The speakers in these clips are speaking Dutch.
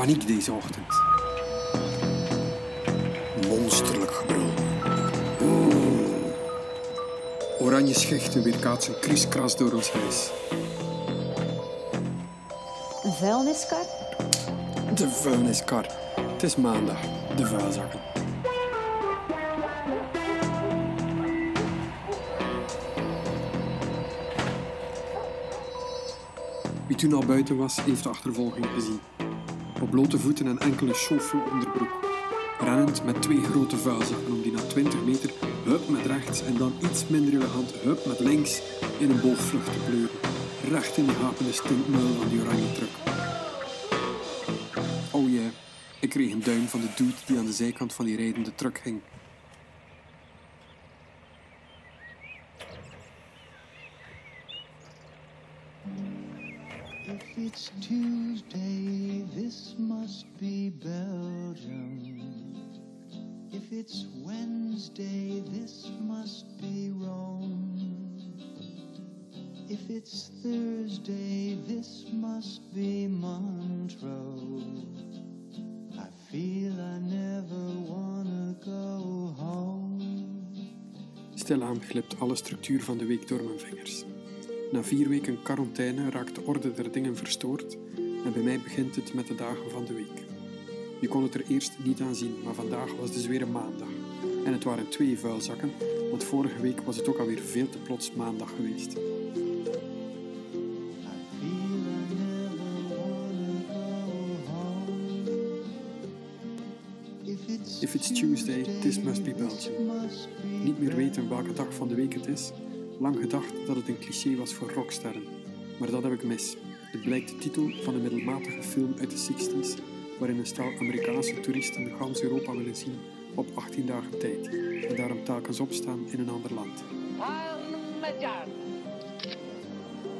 Paniek deze ochtend. Monsterlijk gebrul. Oranje schechten weerkaatsen kriskras door ons huis. Een vuilniskar? De vuilniskar. Het is maandag. De vuilzakken. Wie toen al buiten was, heeft de achtervolging gezien. Op blote voeten en enkele chauffeur onderbroek. Rennend met twee grote vuilzakken om die na 20 meter hup met rechts en dan iets minder elegant hup met links in een boogvlucht te pleuren. Recht in de hapende stinkmuil van die oranje truck. Oh yeah, ik kreeg een duim van de dude die aan de zijkant van die rijdende truck hing. If it's Tuesday, this must be Belgium. If it's Wednesday, this must be Rome. If it's Thursday, this must be Montreux. I feel I never wanna go home. Stilaan glipt alle structuur van de week door mijn vingers. Na vier weken quarantaine raakt de orde der dingen verstoord en bij mij begint het met de dagen van de week. Je kon het er eerst niet aan zien, maar vandaag was dus weer een maandag. En het waren twee vuilzakken, want vorige week was het ook alweer veel te plots maandag geweest. If it's, Tuesday, this must be Belgium. Niet meer weten welke dag van de week het is. Lang gedacht dat het een cliché was voor rocksterren. Maar dat heb ik mis. Het blijkt de titel van een middelmatige film uit de 60s, waarin een stel Amerikaanse toeristen de gans Europa willen zien op 18 dagen tijd en daarom telkens opstaan in een ander land.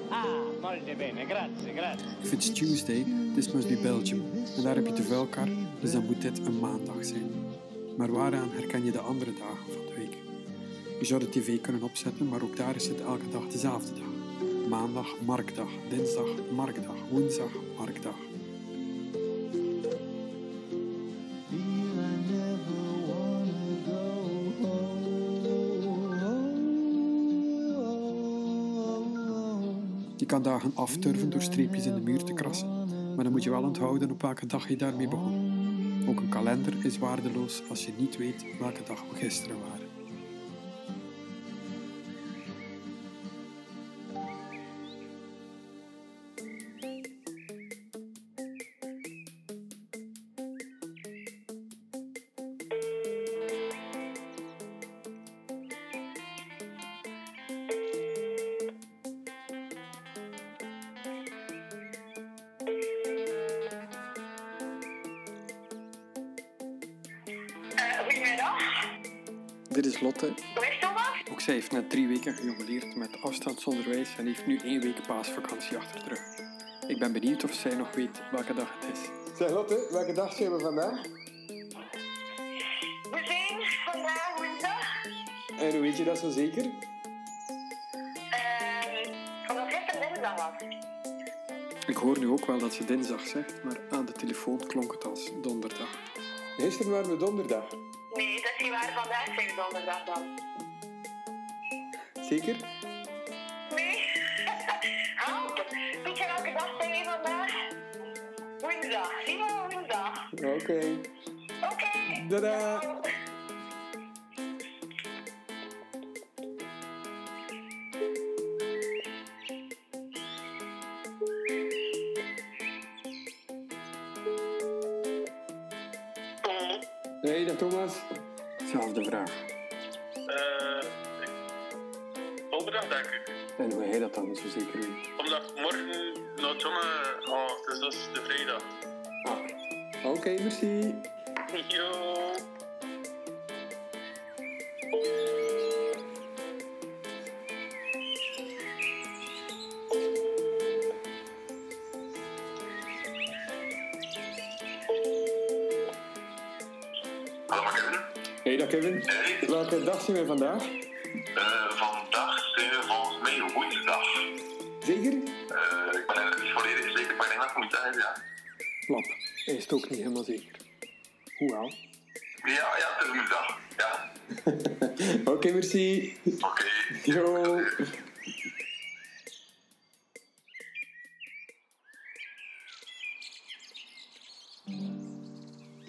Ah, molto bene, grazie, grazie. If it's Tuesday, this must be Belgium. En daar heb je de vuilkar, dus dan moet dit een maandag zijn. Maar waaraan herken je de andere dagen van de week? Je zou de tv kunnen opzetten, maar ook daar is het elke dag dezelfde dag. Maandag, marktdag. Dinsdag, marktdag. Woensdag, marktdag. home. Je kan dagen afturven door streepjes in de muur te krassen, maar dan moet je wel onthouden op welke dag je daarmee begon. Ook een kalender is waardeloos als je niet weet welke dag we gisteren waren. Dit is Lotte. Hoe is Thomas? Ook zij heeft net drie weken gejobileerd met afstandsonderwijs en heeft nu één week paasvakantie achter de rug. Ik ben benieuwd of zij nog weet welke dag het is. Zeg Lotte, welke dag zijn we vandaag? We zijn vandaag woensdag. En hoe weet je dat zo zeker? Ehm omdat gisteren dinsdag was. Ik hoor nu ook wel dat ze dinsdag zegt, maar aan de telefoon klonk het als donderdag. Gisteren waren we donderdag. Niet waar. Vandaag we donderdag dan. Zeker? Nee? Help. Weet je welke dag zijn we vandaag? Woensdag. Zie je woensdag. Oké. Oké. Tada. Mm. Hey, dag Thomas. Zelfde vraag. Eh, donderdag denk ik. En hoe hij dat dan zo zeker weet. Omdat morgen naar het zonne... Oh, dus dat is de vrijdag. Ah. Oké, merci. Yo. Hallo. Hey, dag Kevin. Welke dag zijn we vandaag? Eh, vandaag zijn we volgens mij woensdag. Zeker? Eh, ik ben eigenlijk niet volledig zeker, maar ik denk dat het moet zijn, ja. Lap. Hij is het ook niet helemaal zeker. Hoewel. Ja, ja, het is mijn dag. Ja, Oké, merci. oké. Yo.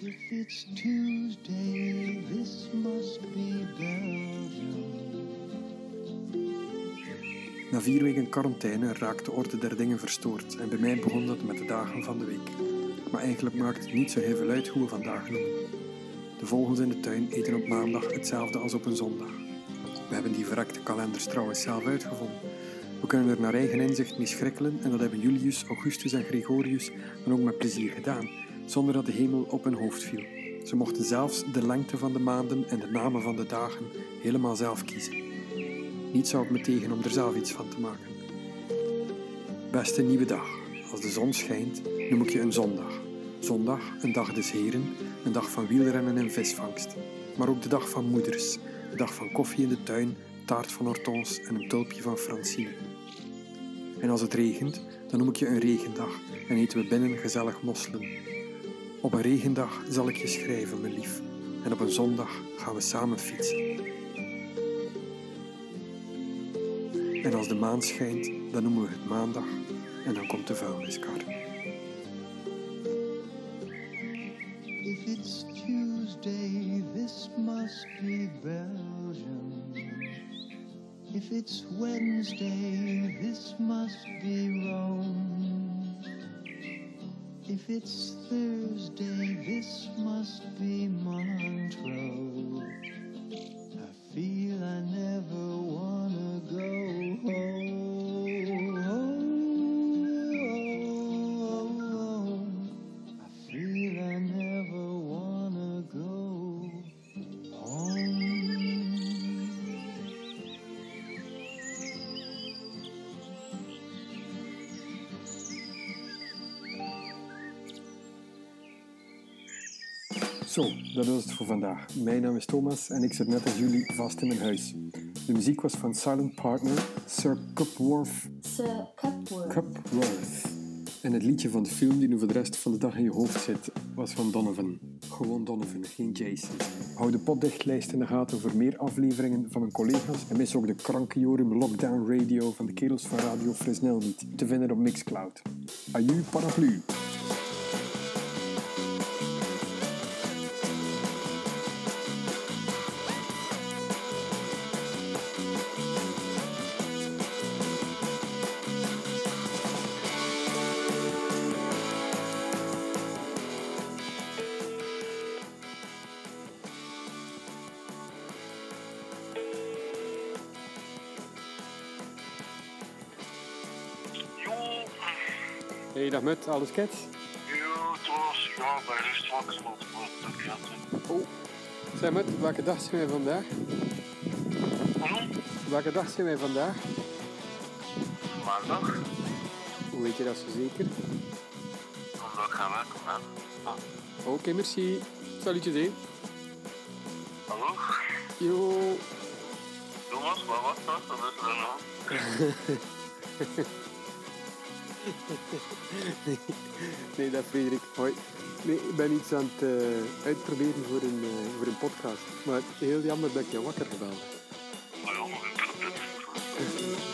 If it's Tuesday, this must be. Na vier weken quarantaine raakt de orde der dingen verstoord en bij mij begon dat met de dagen van de week. Maar eigenlijk maakt het niet zo heel veel uit hoe we vandaag noemen. De vogels in de tuin eten op maandag hetzelfde als op een zondag. We hebben die verrekte kalenders trouwens zelf uitgevonden. We kunnen er naar eigen inzicht mee schrikkelen en dat hebben Julius, Augustus en Gregorius dan ook met plezier gedaan, zonder dat de hemel op hun hoofd viel. Ze mochten zelfs de lengte van de maanden en de namen van de dagen helemaal zelf kiezen. Niets zou het me tegen om er zelf iets van te maken. Beste nieuwe dag. Als de zon schijnt, noem ik je een zondag. Zondag, een dag des heren, een dag van wielrennen en visvangst. Maar ook de dag van moeders, de dag van koffie in de tuin, taart van Hortense en een tulpje van Francine. En als het regent, dan noem ik je een regendag en eten we binnen gezellig mosselen. Op een regendag zal ik je schrijven, mijn lief. En op een zondag gaan we samen fietsen. En als de maan schijnt, dan noemen we het maandag en dan komt de vuilniskar. If it's Tuesday, this must be Belgium. If it's Wednesday, this must be Rome. If it's Thursday, this must be Montreux. Zo, dat was het voor vandaag. Mijn naam is Thomas en ik zit net als jullie vast in mijn huis. De muziek was van Silent Partner, Sir Cupworth, Sir Cupworth. Cupworth. En het liedje van de film die nu voor de rest van de dag in je hoofd zit, was van Donovan. Gewoon Donovan, geen Jason. Hou de potdichtlijst in de gaten voor meer afleveringen van mijn collega's en mis ook de Krankenjorum Lockdown Radio van de kerels van Radio Fresnel niet, te vinden op Mixcloud. Aju paraplu. Hey, dag met, alles kets? jo, Thomas. Ja, bij rust wakker zetten. Oh, zeg met, welke dag zijn wij vandaag? Welke dag zijn wij vandaag? Maandag. Hoe weet je dat zo zeker? Omdat ik ga werken, hè. Oké, merci. Salutjes, hé. Hallo? Yo. Thomas, wat was dat? Wat is er aan hand? Nee, dat Frederik. Hoi. Nee, ik ben iets aan het eh, uitproberen voor een, eh, voor een podcast. Maar heel jammer dat ik je wakker gebeld heb. Oh, ja, maar ik.